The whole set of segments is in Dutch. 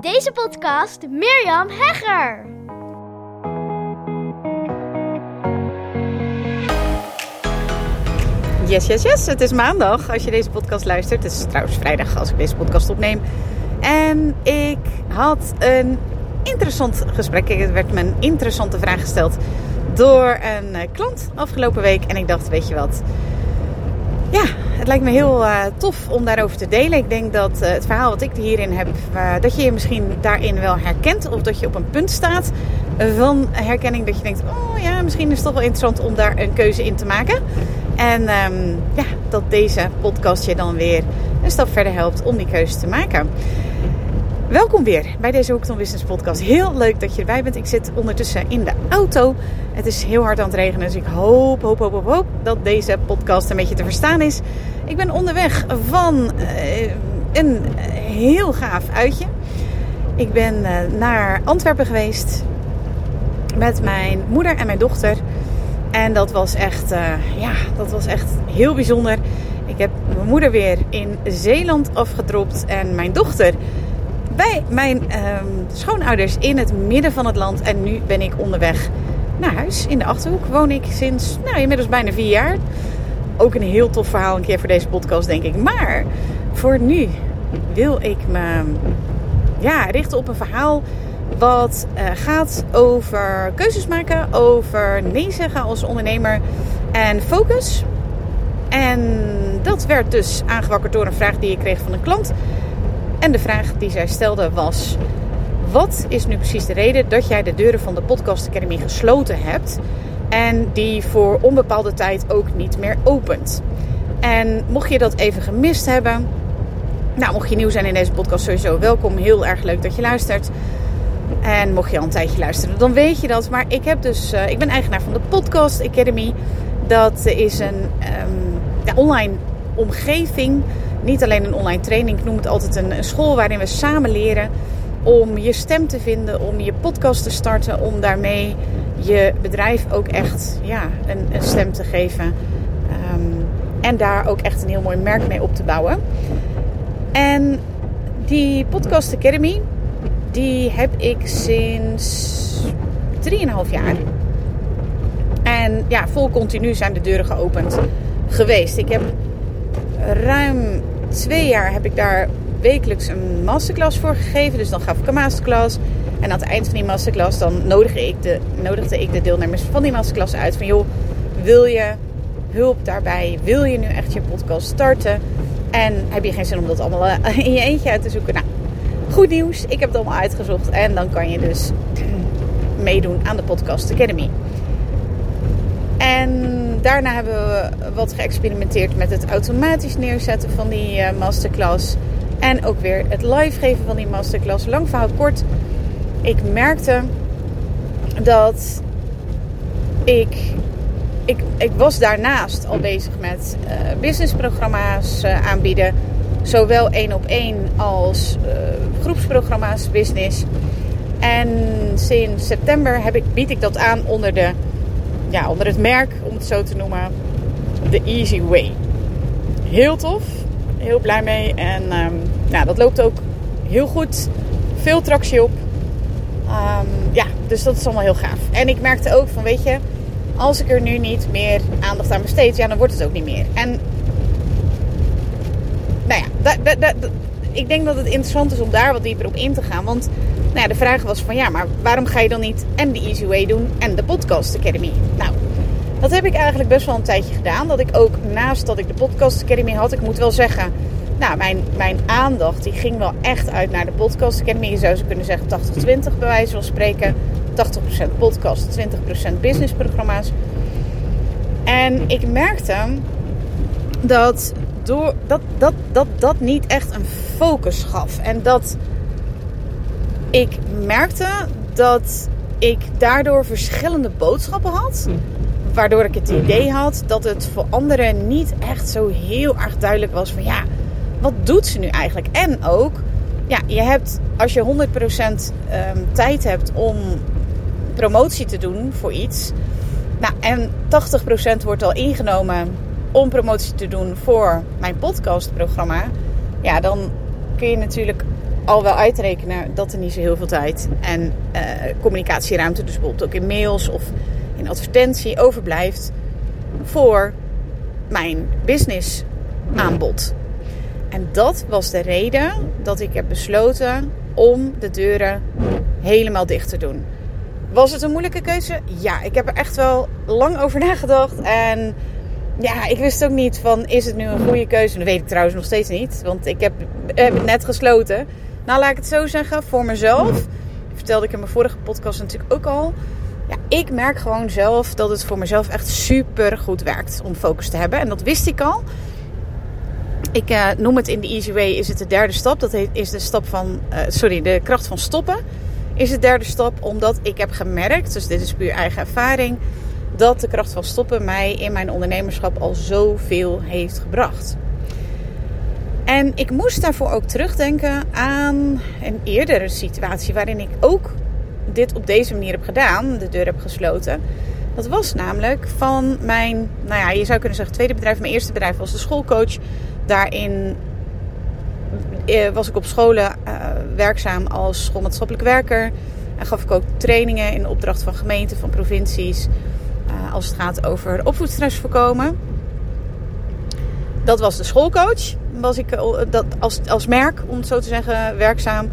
deze podcast Mirjam Hegger. Yes, yes, yes. Het is maandag als je deze podcast luistert. Het is trouwens vrijdag als ik deze podcast opneem. En ik had een interessant gesprek. Er werd me een interessante vraag gesteld door een eh, klant afgelopen week. En ik dacht, weet je wat? Ja, lijkt me heel uh, tof om daarover te delen. Ik denk dat uh, het verhaal wat ik hierin heb, uh, dat je je misschien daarin wel herkent. Of dat je op een punt staat van herkenning. Dat je denkt, oh ja, misschien is het toch wel interessant om daar een keuze in te maken. En um, ja, dat deze podcast je dan weer een stap verder helpt om die keuze te maken. Welkom weer bij deze Hoekton Business Podcast. Heel leuk dat je erbij bent. Ik zit ondertussen in de auto. Het is heel hard aan het regenen, dus ik hoop, hoop, hoop, hoop, dat deze podcast een beetje te verstaan is. Ik ben onderweg van uh, een heel gaaf uitje. Ik ben uh, naar Antwerpen geweest met mijn moeder en mijn dochter. En dat was echt, uh, ja, dat was echt heel bijzonder. Ik heb mijn moeder weer in Zeeland afgedropt en mijn dochter bij mijn um, schoonouders in het midden van het land. En nu ben ik onderweg naar huis in de Achterhoek. Woon ik sinds nou, inmiddels bijna vier jaar. Ook een heel tof verhaal een keer voor deze podcast, denk ik. Maar voor nu wil ik me ja, richten op een verhaal wat uh, gaat over keuzes maken, over nee zeggen als ondernemer en focus. En dat werd dus aangewakkerd door een vraag die ik kreeg van een klant. En de vraag die zij stelde was: Wat is nu precies de reden dat jij de deuren van de Podcast Academy gesloten hebt en die voor onbepaalde tijd ook niet meer opent? En mocht je dat even gemist hebben, nou, mocht je nieuw zijn in deze podcast, sowieso welkom. Heel erg leuk dat je luistert. En mocht je al een tijdje luisteren, dan weet je dat. Maar ik, heb dus, uh, ik ben eigenaar van de Podcast Academy. Dat is een um, ja, online omgeving niet alleen een online training, ik noem het altijd een, school waarin we samen leren om je stem te vinden, om je podcast te starten, om daarmee je bedrijf ook echt ja, een, een stem te geven. Um, en daar ook echt een heel mooi merk mee op te bouwen. En die Podcast Academy, die heb ik sinds 3,5 jaar. En ja, vol continu zijn de deuren geopend geweest. Ik heb ruim twee jaar heb ik daar wekelijks een masterclass voor gegeven. Dus dan gaf ik een masterclass. En aan het eind van die masterclass dan nodigde ik de, nodigde ik de deelnemers van die masterclass uit. Van joh, wil je hulp daarbij? Wil je nu echt je podcast starten? En heb je geen zin om dat allemaal eh, in je eentje uit te zoeken? Nou, goed nieuws. Ik heb het allemaal uitgezocht. En dan kan je dus meedoen aan de Podcast Academy. En daarna hebben we wat geëxperimenteerd met het automatisch neerzetten van die uh, masterclass. En ook weer het live geven van die masterclass. Lang verhaal kort. Ik merkte dat ik, ik, ik was daarnaast al bezig met uh, businessprogramma's uh, aanbieden. Zowel één op één als groepsprogramma's business. En sinds september heb ik, bied ik dat aan onder de ja, onder het merk, om het zo te noemen, The Easy Way. Heel tof, heel blij mee. En um, nou, dat loopt ook heel goed. Veel tractie op. Um, ja, dus dat is allemaal heel gaaf. En ik merkte ook van, weet je, als ik er nu niet meer aandacht aan besteed, ja, dan wordt het ook niet meer. En nou ja, ik denk dat het interessant is om daar wat dieper op in te gaan. Want nou ja, de vraag was van ja, maar waarom ga je dan niet en de Easy Way doen en de Podcast Academy? Nou, dat heb ik eigenlijk best wel een tijdje gedaan. Dat ik ook naast dat ik de Podcast Academy had, ik moet wel zeggen, nou, mijn, mijn aandacht die ging wel echt uit naar de Podcast Academy. Je zou ze kunnen zeggen 80-20 bij wijze van spreken. 80% podcast, 20% businessprogramma's. En ik merkte dat, door, dat, dat, dat dat niet echt een focus gaf. En dat ik merkte dat ik daardoor verschillende boodschappen had. Waardoor ik het idee had dat het voor anderen niet echt zo heel erg duidelijk was van ja, wat doet ze nu eigenlijk? En ook, ja, je hebt als je 100% um, tijd hebt om promotie te doen voor iets. Nou, en 80% wordt al ingenomen om promotie te doen voor mijn podcastprogramma. Ja, dan kun je natuurlijk al wel uitrekenen dat er niet zo heel veel tijd en uh, communicatieruimte, dus bijvoorbeeld ook in mails of in advertentie, overblijft voor mijn business aanbod. En dat was de reden dat ik heb besloten om de deuren helemaal dicht te doen. Was het een moeilijke keuze? Ja, ik heb er echt wel lang over nagedacht. En ja, ik wist ook niet van is het nu een goede keuze. Dat weet ik trouwens nog steeds niet. Want ik heb, heb het net gesloten. Nou, laat ik het zo zeggen. Voor mezelf. Vertelde ik in mijn vorige podcast natuurlijk ook al. Ja, ik merk gewoon zelf dat het voor mezelf echt super goed werkt om focus te hebben. En dat wist ik al. Ik uh, noem het in de Easy Way, is het de derde stap. Dat is de stap van, uh, sorry, de kracht van stoppen. Is de derde stap omdat ik heb gemerkt, dus dit is puur eigen ervaring, dat de kracht van stoppen mij in mijn ondernemerschap al zoveel heeft gebracht. En ik moest daarvoor ook terugdenken aan een eerdere situatie waarin ik ook dit op deze manier heb gedaan, de deur heb gesloten. Dat was namelijk van mijn, nou ja, je zou kunnen zeggen tweede bedrijf. Mijn eerste bedrijf was de schoolcoach. Daarin eh, was ik op scholen uh, werkzaam als schoolmaatschappelijk werker. En gaf ik ook trainingen in opdracht van gemeenten, van provincies. Uh, als het gaat over opvoedstress voorkomen. Dat was de schoolcoach. Was ik dat, als, als merk, om het zo te zeggen, werkzaam.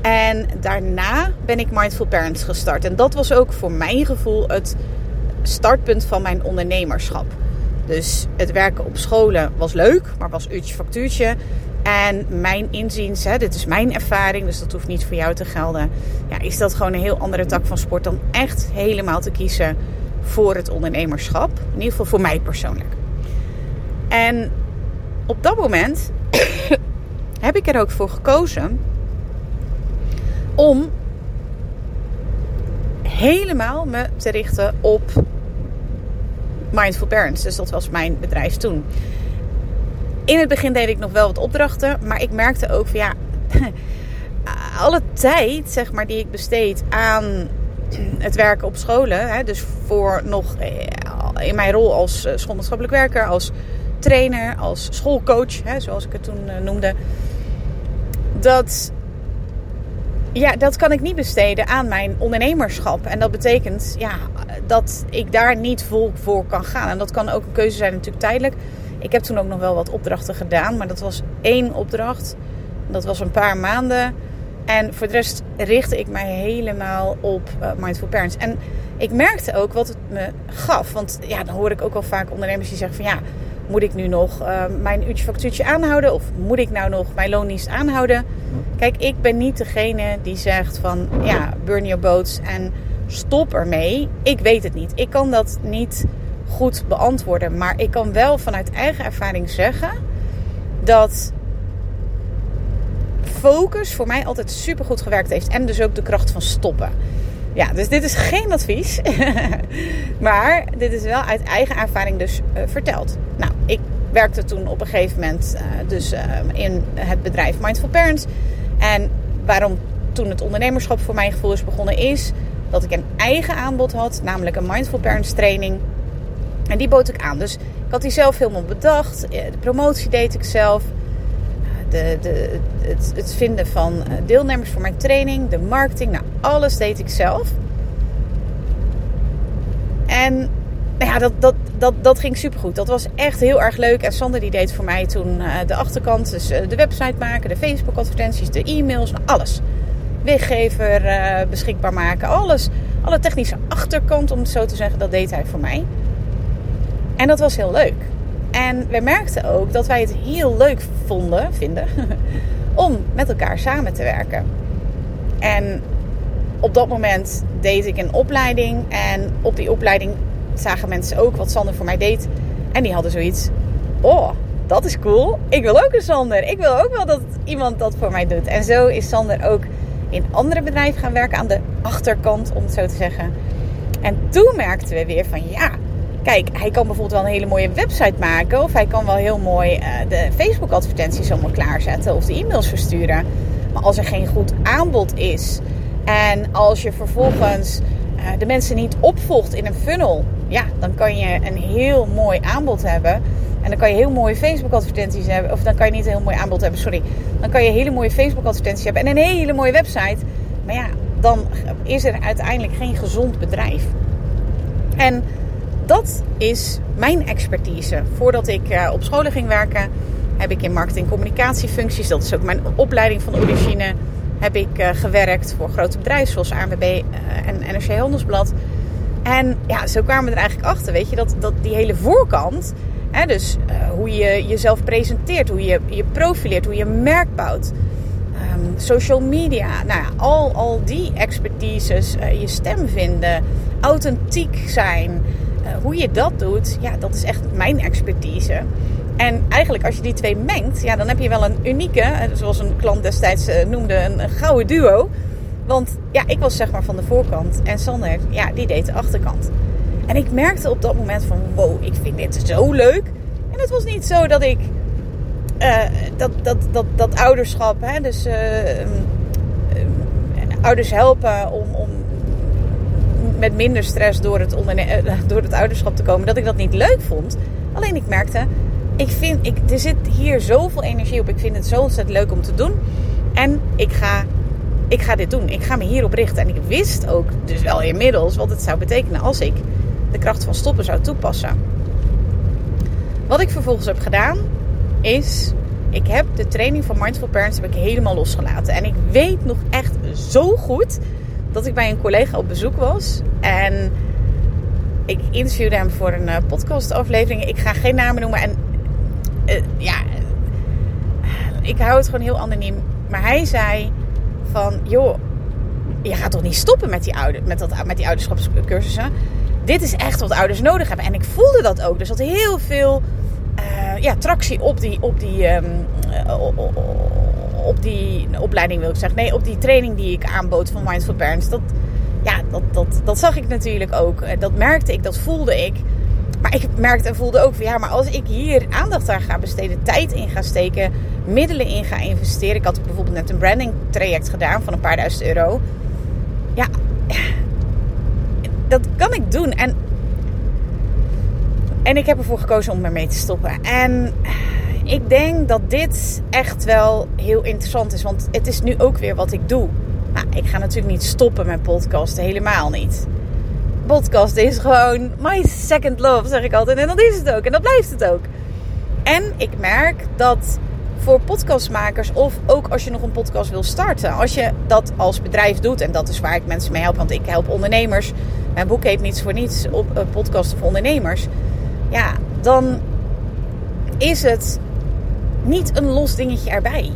En daarna ben ik Mindful Parents gestart. En dat was ook voor mijn gevoel het startpunt van mijn ondernemerschap. Dus het werken op scholen was leuk, maar was uurtje factuurtje. En mijn inziens, hè, dit is mijn ervaring, dus dat hoeft niet voor jou te gelden. Ja, is dat gewoon een heel andere tak van sport dan echt helemaal te kiezen voor het ondernemerschap. In ieder geval voor mij persoonlijk. En op dat moment heb ik er ook voor gekozen om helemaal me te richten op Mindful Parents. Dus dat was mijn bedrijf toen. In het begin deed ik nog wel wat opdrachten, maar ik merkte ook van ja, alle tijd zeg maar die ik besteed aan het werken op scholen, hè, dus voor nog eh, in mijn rol als eh, schoolmaatschappelijk werker, als trainer, als schoolcoach, hè, zoals ik het toen eh, noemde, dat ja, dat kan ik niet besteden aan mijn ondernemerschap. En dat betekent ja, dat ik daar niet vol voor kan gaan. En dat kan ook een keuze zijn, natuurlijk tijdelijk. Ik heb toen ook nog wel wat opdrachten gedaan, maar dat was één opdracht. Dat was een paar maanden. En voor de rest richtte ik mij helemaal op uh, Mindful Parents. En ik merkte ook wat het me gaf. Want ja, dan hoor ik ook al vaak ondernemers die zeggen van ja, moet ik nu nog uh, mijn uurtje factuurtje aanhouden? Of moet ik nou nog mijn loondienst aanhouden? Kijk, ik ben niet degene die zegt van ja, burn your boats en stop ermee. Ik weet het niet. Ik kan dat niet goed beantwoorden. Maar ik kan wel vanuit eigen ervaring zeggen dat focus voor mij altijd super goed gewerkt heeft. En dus ook de kracht van stoppen. Ja, dus dit is geen advies. maar dit is wel uit eigen ervaring dus uh, verteld. Nou, ik werkte toen op een gegeven moment uh, dus uh, in het bedrijf Mindful Parents. En waarom toen het ondernemerschap voor mijn gevoel is begonnen is dat ik een eigen aanbod had, namelijk een Mindful Parents training. En die bood ik aan. Dus ik had die zelf helemaal bedacht. De promotie deed ik zelf. De, de, het, het vinden van deelnemers voor mijn training, de marketing, nou alles deed ik zelf. En nou ja, dat, dat, dat, dat ging supergoed. Dat was echt heel erg leuk. En Sander die deed voor mij toen uh, de achterkant. Dus uh, de website maken, de Facebook advertenties, de e-mails, nou, alles. Weggever beschikbaar maken, alles. Alle technische achterkant, om het zo te zeggen, dat deed hij voor mij. En dat was heel leuk. En we merkten ook dat wij het heel leuk vonden, vinden, om met elkaar samen te werken. En op dat moment deed ik een opleiding. En op die opleiding zagen mensen ook wat Sander voor mij deed. En die hadden zoiets. Oh, dat is cool. Ik wil ook een Sander. Ik wil ook wel dat iemand dat voor mij doet. En zo is Sander ook in andere bedrijven gaan werken aan de achterkant, om het zo te zeggen. En toen merkten we weer van ja, kijk, hij kan bijvoorbeeld wel een hele mooie website maken. Of hij kan wel heel mooi uh, de Facebook advertenties allemaal klaarzetten. Of de e-mails versturen. Maar als er geen goed aanbod is. En als je vervolgens uh, de mensen niet opvolgt in een funnel. Ja, dan kan je een heel mooi aanbod hebben. En dan kan je heel mooie Facebook advertenties hebben. Of dan kan je niet een heel mooi aanbod hebben, sorry. Dan kan je hele mooie Facebook advertenties hebben. En een hele mooie website. Maar ja, dan is er uiteindelijk geen gezond bedrijf. En dat is mijn expertise. Voordat ik uh, op scholen ging werken, heb ik in marketing communicatiefuncties. Dat is ook mijn opleiding van origine. Heb ik uh, gewerkt voor grote bedrijven zoals ANWB uh, en NRC Handelsblad. En ja, zo kwamen we er eigenlijk achter, weet je, dat, dat die hele voorkant, hè, dus hoe je jezelf presenteert, hoe je je profileert, hoe je merk bouwt, um, social media, nou ja, al, al die expertises, je stem vinden, authentiek zijn, hoe je dat doet, ja, dat is echt mijn expertise. En eigenlijk als je die twee mengt, ja, dan heb je wel een unieke, zoals een klant destijds noemde, een, gouden duo. Want ja, ik was zeg maar van de voorkant en Sander, ja, die deed de achterkant. En ik merkte op dat moment van, wow, ik vind dit zo leuk. En het was niet zo dat ik dat, dat, dat, dat ouderschap, hè, dus uh, ouders helpen om, om met minder stress door het, door het ouderschap te komen, dat ik dat niet leuk vond. Alleen ik merkte, ik vind, ik, er zit hier zoveel energie op. Ik vind het zo ontzettend leuk om te doen. En ik ga ik ga dit doen. Ik ga me hierop richten. En ik wist ook dus wel inmiddels wat het zou betekenen als ik de kracht van stoppen zou toepassen. Wat ik vervolgens heb gedaan is, ik heb de training van Mindful Parents heb ik helemaal losgelaten. En ik weet nog echt zo goed dat ik bij een collega op bezoek was. En ik interviewde hem voor een uh, podcastaflevering. Ik ga geen namen noemen. En uh, ja, ik hou het gewoon heel anoniem. Maar hij zei van, joh, je gaat toch niet stoppen met die, ouder, met dat, met die ouderschapscursussen? Dit is echt wat ouders nodig hebben. En ik voelde dat ook. Er zat heel veel uh, ja, tractie op die, op die, um, op die opleiding, wil ik zeggen. Nee, op die training die ik aanbood van Mindful Parents. Dat, ja, dat, dat, dat zag ik natuurlijk ook. Dat merkte ik, dat voelde ik. Maar ik merkte en voelde ook van ja, maar als ik hier aandacht aan ga besteden, tijd in ga steken, middelen in ga investeren. Ik had bijvoorbeeld net een branding traject gedaan van een paar duizend euro. Ja, dat kan ik doen. En, en ik heb ervoor gekozen om ermee te stoppen. En ik denk dat dit echt wel heel interessant is. Want het is nu ook weer wat ik doe. Nou, ik ga natuurlijk niet stoppen met podcasten, helemaal niet podcast is gewoon my second love, zeg ik altijd. En dat is het ook. En dat blijft het ook. En ik merk dat voor podcastmakers, of ook als je nog een podcast wil starten, als je dat als bedrijf doet, en dat is waar ik mensen mee help, want ik help ondernemers. Mijn boek heet niets voor niets op uh, podcast voor ondernemers. Ja, dan is het niet een los dingetje erbij.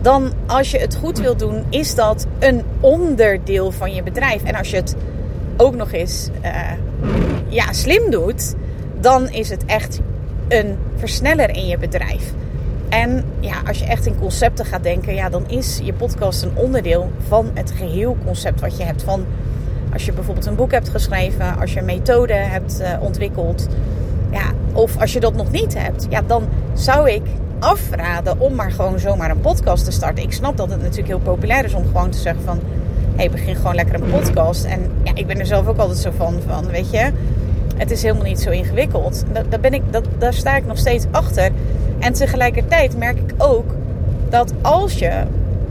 Dan als je het goed wil doen, is dat een onderdeel van je bedrijf. En als je het ook nog eens uh, ja, slim doet, dan is het echt een versneller in je bedrijf. En ja, als je echt in concepten gaat denken, ja, dan is je podcast een onderdeel van het geheel concept wat je hebt. Van als je bijvoorbeeld een boek hebt geschreven, als je een methode hebt uh, ontwikkeld, ja, of als je dat nog niet hebt, ja, dan zou ik afraden om maar gewoon zomaar een podcast te starten. Ik snap dat het natuurlijk heel populair is om gewoon te zeggen van hey, begin gewoon lekker een podcast. En ja, ik ben er zelf ook altijd zo van, van weet je, het is helemaal niet zo ingewikkeld. Daar, ben ik, dat, daar sta ik nog steeds achter. En tegelijkertijd merk ik ook dat als je,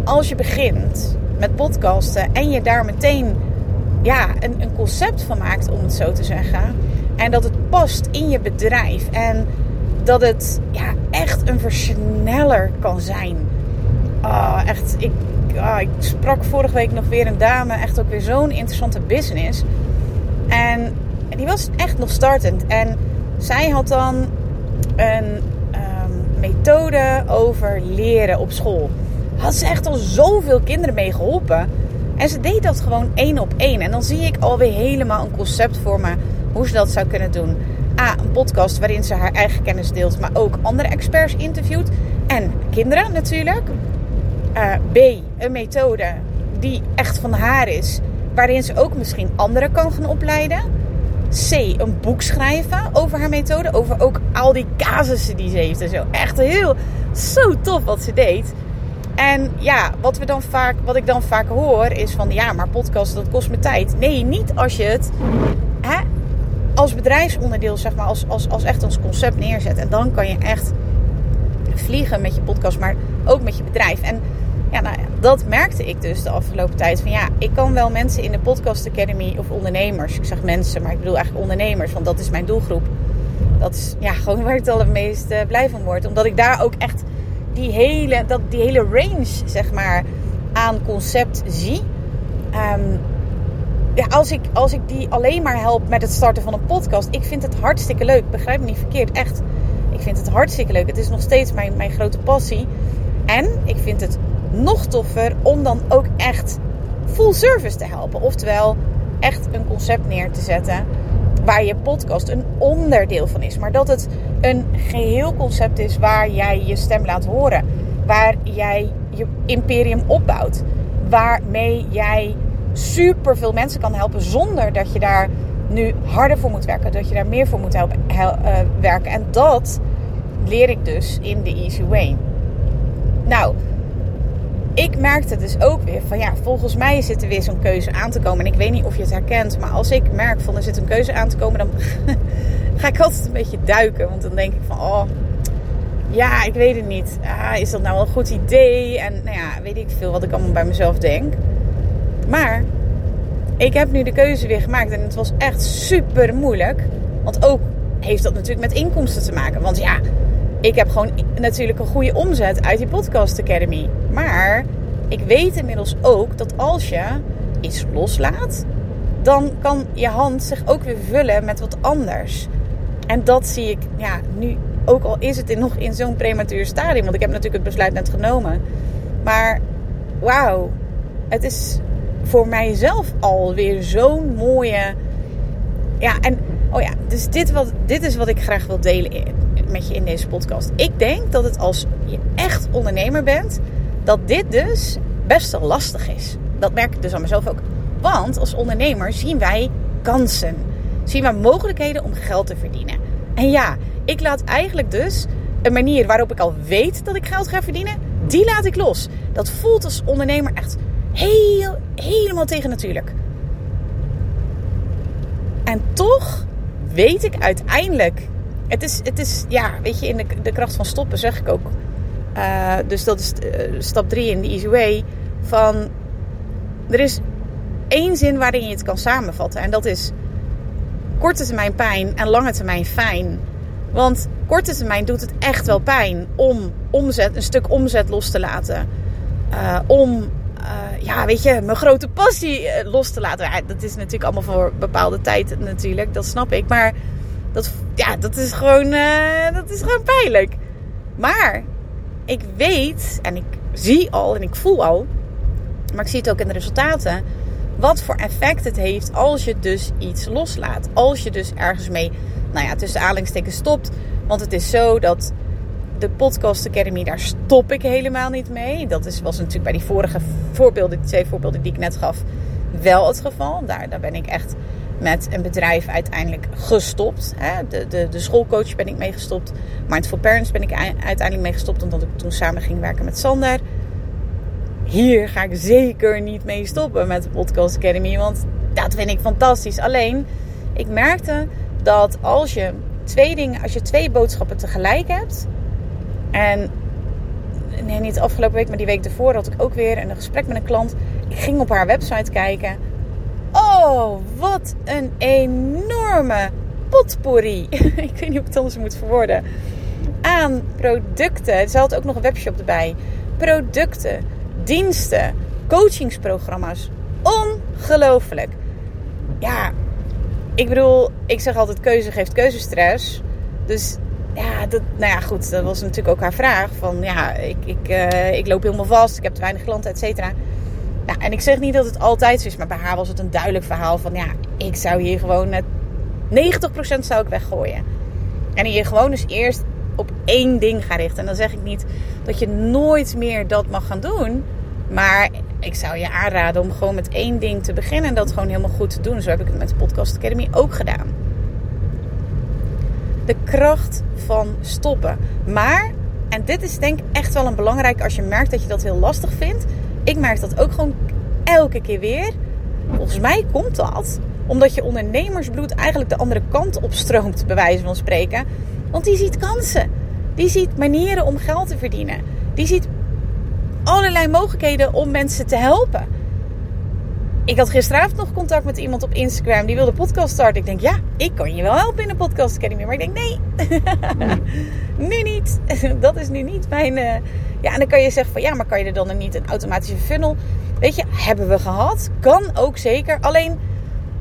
als je begint met podcasten en je daar meteen ja, een, een concept van maakt, om het zo te zeggen. En dat het past in je bedrijf. En dat het ja, echt een versneller kan zijn. Oh, echt, ik, oh, ik sprak vorige week nog weer een dame. Echt ook weer zo'n interessante business. En die was echt nog startend. En zij had dan een um, methode over leren op school. Had ze echt al zoveel kinderen mee geholpen. En ze deed dat gewoon één op één. En dan zie ik alweer helemaal een concept voor me hoe ze dat zou kunnen doen. A, een podcast waarin ze haar eigen kennis deelt, maar ook andere experts interviewt. En kinderen natuurlijk. Uh, B, een methode die echt van haar is, waarin ze ook misschien anderen kan gaan opleiden. C, een boek schrijven over haar methode, over ook al die casussen die ze heeft en zo. Echt heel, zo tof wat ze deed. En ja, wat, we dan vaak, wat ik dan vaak hoor is van ja, maar podcast dat kost me tijd. Nee, niet als je het als bedrijfsonderdeel, zeg maar, als, als, als echt ons concept neerzet. En dan kan je echt vliegen met je podcast, maar ook met je bedrijf. En ja, nou, dat merkte ik dus de afgelopen tijd. Van ja, ik kan wel mensen in de Podcast Academy of ondernemers. Ik zeg mensen, maar ik bedoel eigenlijk ondernemers, want dat is mijn doelgroep. Dat is ja, gewoon waar ik het allermeest uh, blij van word. Omdat ik daar ook echt die hele, dat, die hele range, zeg maar, aan concept zie. Um, ja, als ik, als ik die alleen maar help met het starten van een podcast, ik vind het hartstikke leuk. Begrijp me niet verkeerd, echt. Ik vind het hartstikke leuk. Het is nog steeds mijn, mijn grote passie. En ik vind het nog toffer om dan ook echt full service te helpen. Oftewel, echt een concept neer te zetten waar je podcast een onderdeel van is. Maar dat het een geheel concept is waar jij je stem laat horen. Waar jij je imperium opbouwt. Waarmee jij super veel mensen kan helpen zonder dat je daar nu harder voor moet werken. Dat je daar meer voor moet helpen, hel, uh, werken. En dat leer ik dus in de Easy Way. Nou, ik merkte dus ook weer van ja, volgens mij zit er weer zo'n keuze aan te komen. En ik weet niet of je het herkent, maar als ik merk van er zit een keuze aan te komen, dan ga ik altijd een beetje duiken. Want dan denk ik van oh, ja, ik weet het niet. Ah, is dat nou wel een goed idee? En nou ja, weet ik veel wat ik allemaal bij mezelf denk. Maar ik heb nu de keuze weer gemaakt en het was echt super moeilijk. Want ook heeft dat natuurlijk met inkomsten te maken. Want ja, ik heb gewoon natuurlijk een goede omzet uit die Podcast Academy. Maar ik weet inmiddels ook dat als je iets loslaat, dan kan je hand zich ook weer vullen met wat anders. En dat zie ik ja, nu, ook al is het nog in zo'n prematuur stadium. Want ik heb natuurlijk het besluit net genomen. Maar wauw, het is voor mijzelf alweer zo'n mooie. Ja, en oh ja, dus dit, wat, dit is wat ik graag wil delen met je in deze podcast. Ik denk dat het als je echt ondernemer bent, dat dit dus best wel lastig is. Dat merk ik dus aan mezelf ook. Want als ondernemer zien wij kansen. Zien wij mogelijkheden om geld te verdienen. En ja, ik laat eigenlijk dus een manier waarop ik al weet dat ik geld ga verdienen, die laat ik los. Dat voelt als ondernemer echt heel, helemaal tegen natuurlijk. En toch weet ik uiteindelijk. Het is, het is ja, weet je, in de, de kracht van stoppen zeg ik ook. Uh, dus dat is uh, stap 3 in de Easy Way. Van er is één zin waarin je het kan samenvatten. En dat is korte termijn pijn en lange termijn fijn. Want korte termijn doet het echt wel pijn om omzet, een stuk omzet los te laten. Uh, om uh, ja, weet je, mijn grote passie uh, los te laten. Ja, dat is natuurlijk allemaal voor bepaalde tijd natuurlijk, dat snap ik. Maar dat, ja, dat is gewoon, uh, dat is gewoon pijnlijk. Maar ik weet en ik zie al en ik voel al, maar ik zie het ook in de resultaten, wat voor effect het heeft als je dus iets loslaat. Als je dus ergens mee, nou ja, tussen aanhalingstekens stopt. Want het is zo dat de Podcast Academy, daar stop ik helemaal niet mee. Dat is, was natuurlijk bij die vorige voorbeelden, twee voorbeelden die ik net gaf, wel het geval. Daar, daar ben ik echt met een bedrijf uiteindelijk gestopt. De, de, de schoolcoach ben ik mee gestopt. Mindful Parents ben ik uiteindelijk mee gestopt, omdat ik toen samen ging werken met Sander. Hier ga ik zeker niet mee stoppen met de Podcast Academy, want dat vind ik fantastisch. Alleen, ik merkte dat als je twee dingen, als je twee boodschappen tegelijk hebt, en nee, niet de afgelopen week, maar die week ervoor had ik ook weer een gesprek met een klant. Ik ging op haar website kijken. Oh, wat een enorme potpourri. ik weet niet hoe ik het anders moet verwoorden. Aan producten. Ze had ook nog een webshop erbij. Producten, diensten, coachingsprogramma's. Ongelooflijk. Ja, ik bedoel, ik zeg altijd keuze geeft keuzestress. Dus ja, dat, nou ja, goed, dat was natuurlijk ook haar vraag. Van ja, ik, ik, uh, ik loop helemaal vast, ik heb te weinig klanten, et cetera. Nou, en ik zeg niet dat het altijd zo is, maar bij haar was het een duidelijk verhaal van ja, ik zou hier gewoon het 90% zou ik weggooien. En hier gewoon dus eerst op één ding gaan richten. En dan zeg ik niet dat je nooit meer dat mag gaan doen. Maar ik zou je aanraden om gewoon met één ding te beginnen en dat gewoon helemaal goed te doen. Zo heb ik het met de Podcast Academy ook gedaan de kracht van stoppen. Maar, en dit is denk ik echt wel een belangrijk als je merkt dat je dat heel lastig vindt. Ik merk dat ook gewoon elke keer weer. Volgens mij komt dat Omdat je ondernemersbloed eigenlijk de andere kant op stroomt, bij wijze van spreken. Want die ziet kansen. Die ziet manieren om geld te verdienen. Die ziet allerlei mogelijkheden om mensen te helpen. Ik had gisteravond nog contact met iemand op Instagram die wilde podcast starten. Ik denk, ja, ik kan je wel helpen in de podcast academy. Maar ik denk, nee, nu niet. Dat is nu niet mijn. Uh... Ja, en dan kan je zeggen van ja, maar kan je er dan niet een automatische funnel? Weet je, hebben we gehad. Kan ook zeker. Alleen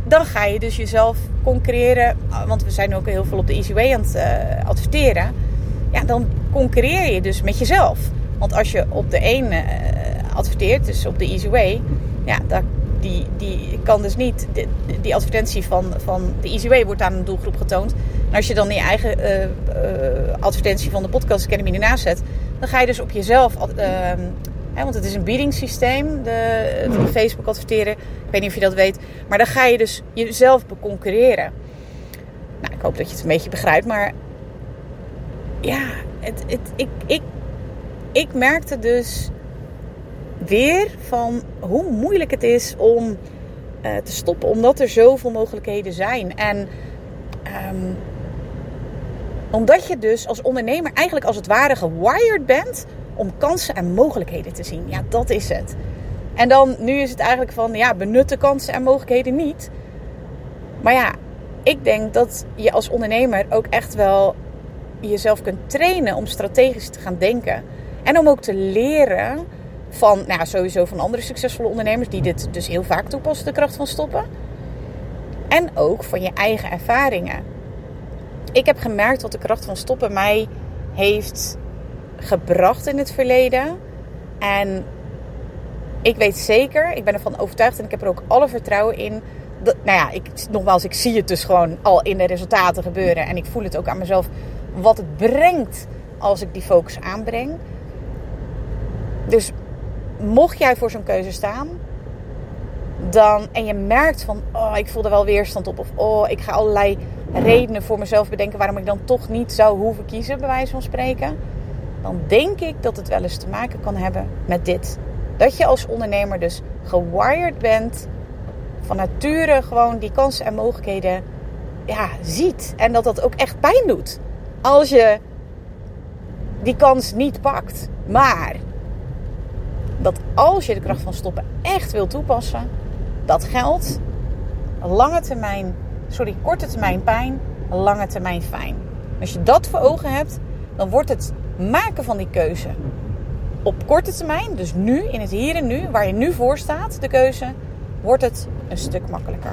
dan ga je dus jezelf concurreren. Want we zijn ook heel veel op de Easy Way aan het uh, adverteren. Ja, dan concurreer je dus met jezelf. Want als je op de een uh, adverteert, dus op de Easy Way, ja, daar die, die kan dus niet. Die, advertentie van, van de Easy Way wordt aan een doelgroep getoond. En als je dan je eigen uh, uh, advertentie van de Podcast Academy ernaast zet, dan ga je dus op jezelf. Hè, want het is een biedingssysteem, de, de Facebook adverteren. Ik weet niet of je dat weet. Maar dan ga je dus jezelf beconcurreren. Nou, ik hoop dat je het een beetje begrijpt. Maar ja, het, het, ik, ik, ik merkte dus weer van hoe moeilijk het is om uh, te stoppen, omdat er zoveel mogelijkheden zijn. En um, omdat je dus als ondernemer eigenlijk als het ware gewired bent om kansen en mogelijkheden te zien. Ja, dat is het. En dan, nu is het eigenlijk van, ja, benutte kansen en mogelijkheden niet. Maar ja, ik denk dat je als ondernemer ook echt wel jezelf kunt trainen om strategisch te gaan denken. En om ook te leren van, nou sowieso van andere succesvolle ondernemers die dit dus heel vaak toepassen, de kracht van stoppen. En ook van je eigen ervaringen. Ik heb gemerkt wat de kracht van stoppen mij heeft gebracht in het verleden. En ik weet zeker, ik ben ervan overtuigd en ik heb er ook alle vertrouwen in. Dat, nou ja, ik, nogmaals, ik zie het dus gewoon al in de resultaten gebeuren. En ik voel het ook aan mezelf wat het brengt als ik die focus aanbreng. Dus mocht jij voor zo'n keuze staan, dan, en je merkt van, oh, ik voel er wel weerstand op, of oh, ik ga allerlei redenen voor mezelf bedenken waarom ik dan toch niet zou hoeven kiezen, bij wijze van spreken, dan denk ik dat het wel eens te maken kan hebben met dit. Dat je als ondernemer dus gewired bent, van nature gewoon die kansen en mogelijkheden ja, ziet. En dat dat ook echt pijn doet als je die kans niet pakt. Maar als je de kracht van stoppen echt wil toepassen, dat geldt lange termijn, sorry, korte termijn pijn, lange termijn fijn. Als je dat voor ogen hebt, dan wordt het maken van die keuze op korte termijn, dus nu, in het hier en nu, waar je nu voor staat, de keuze, wordt het een stuk makkelijker.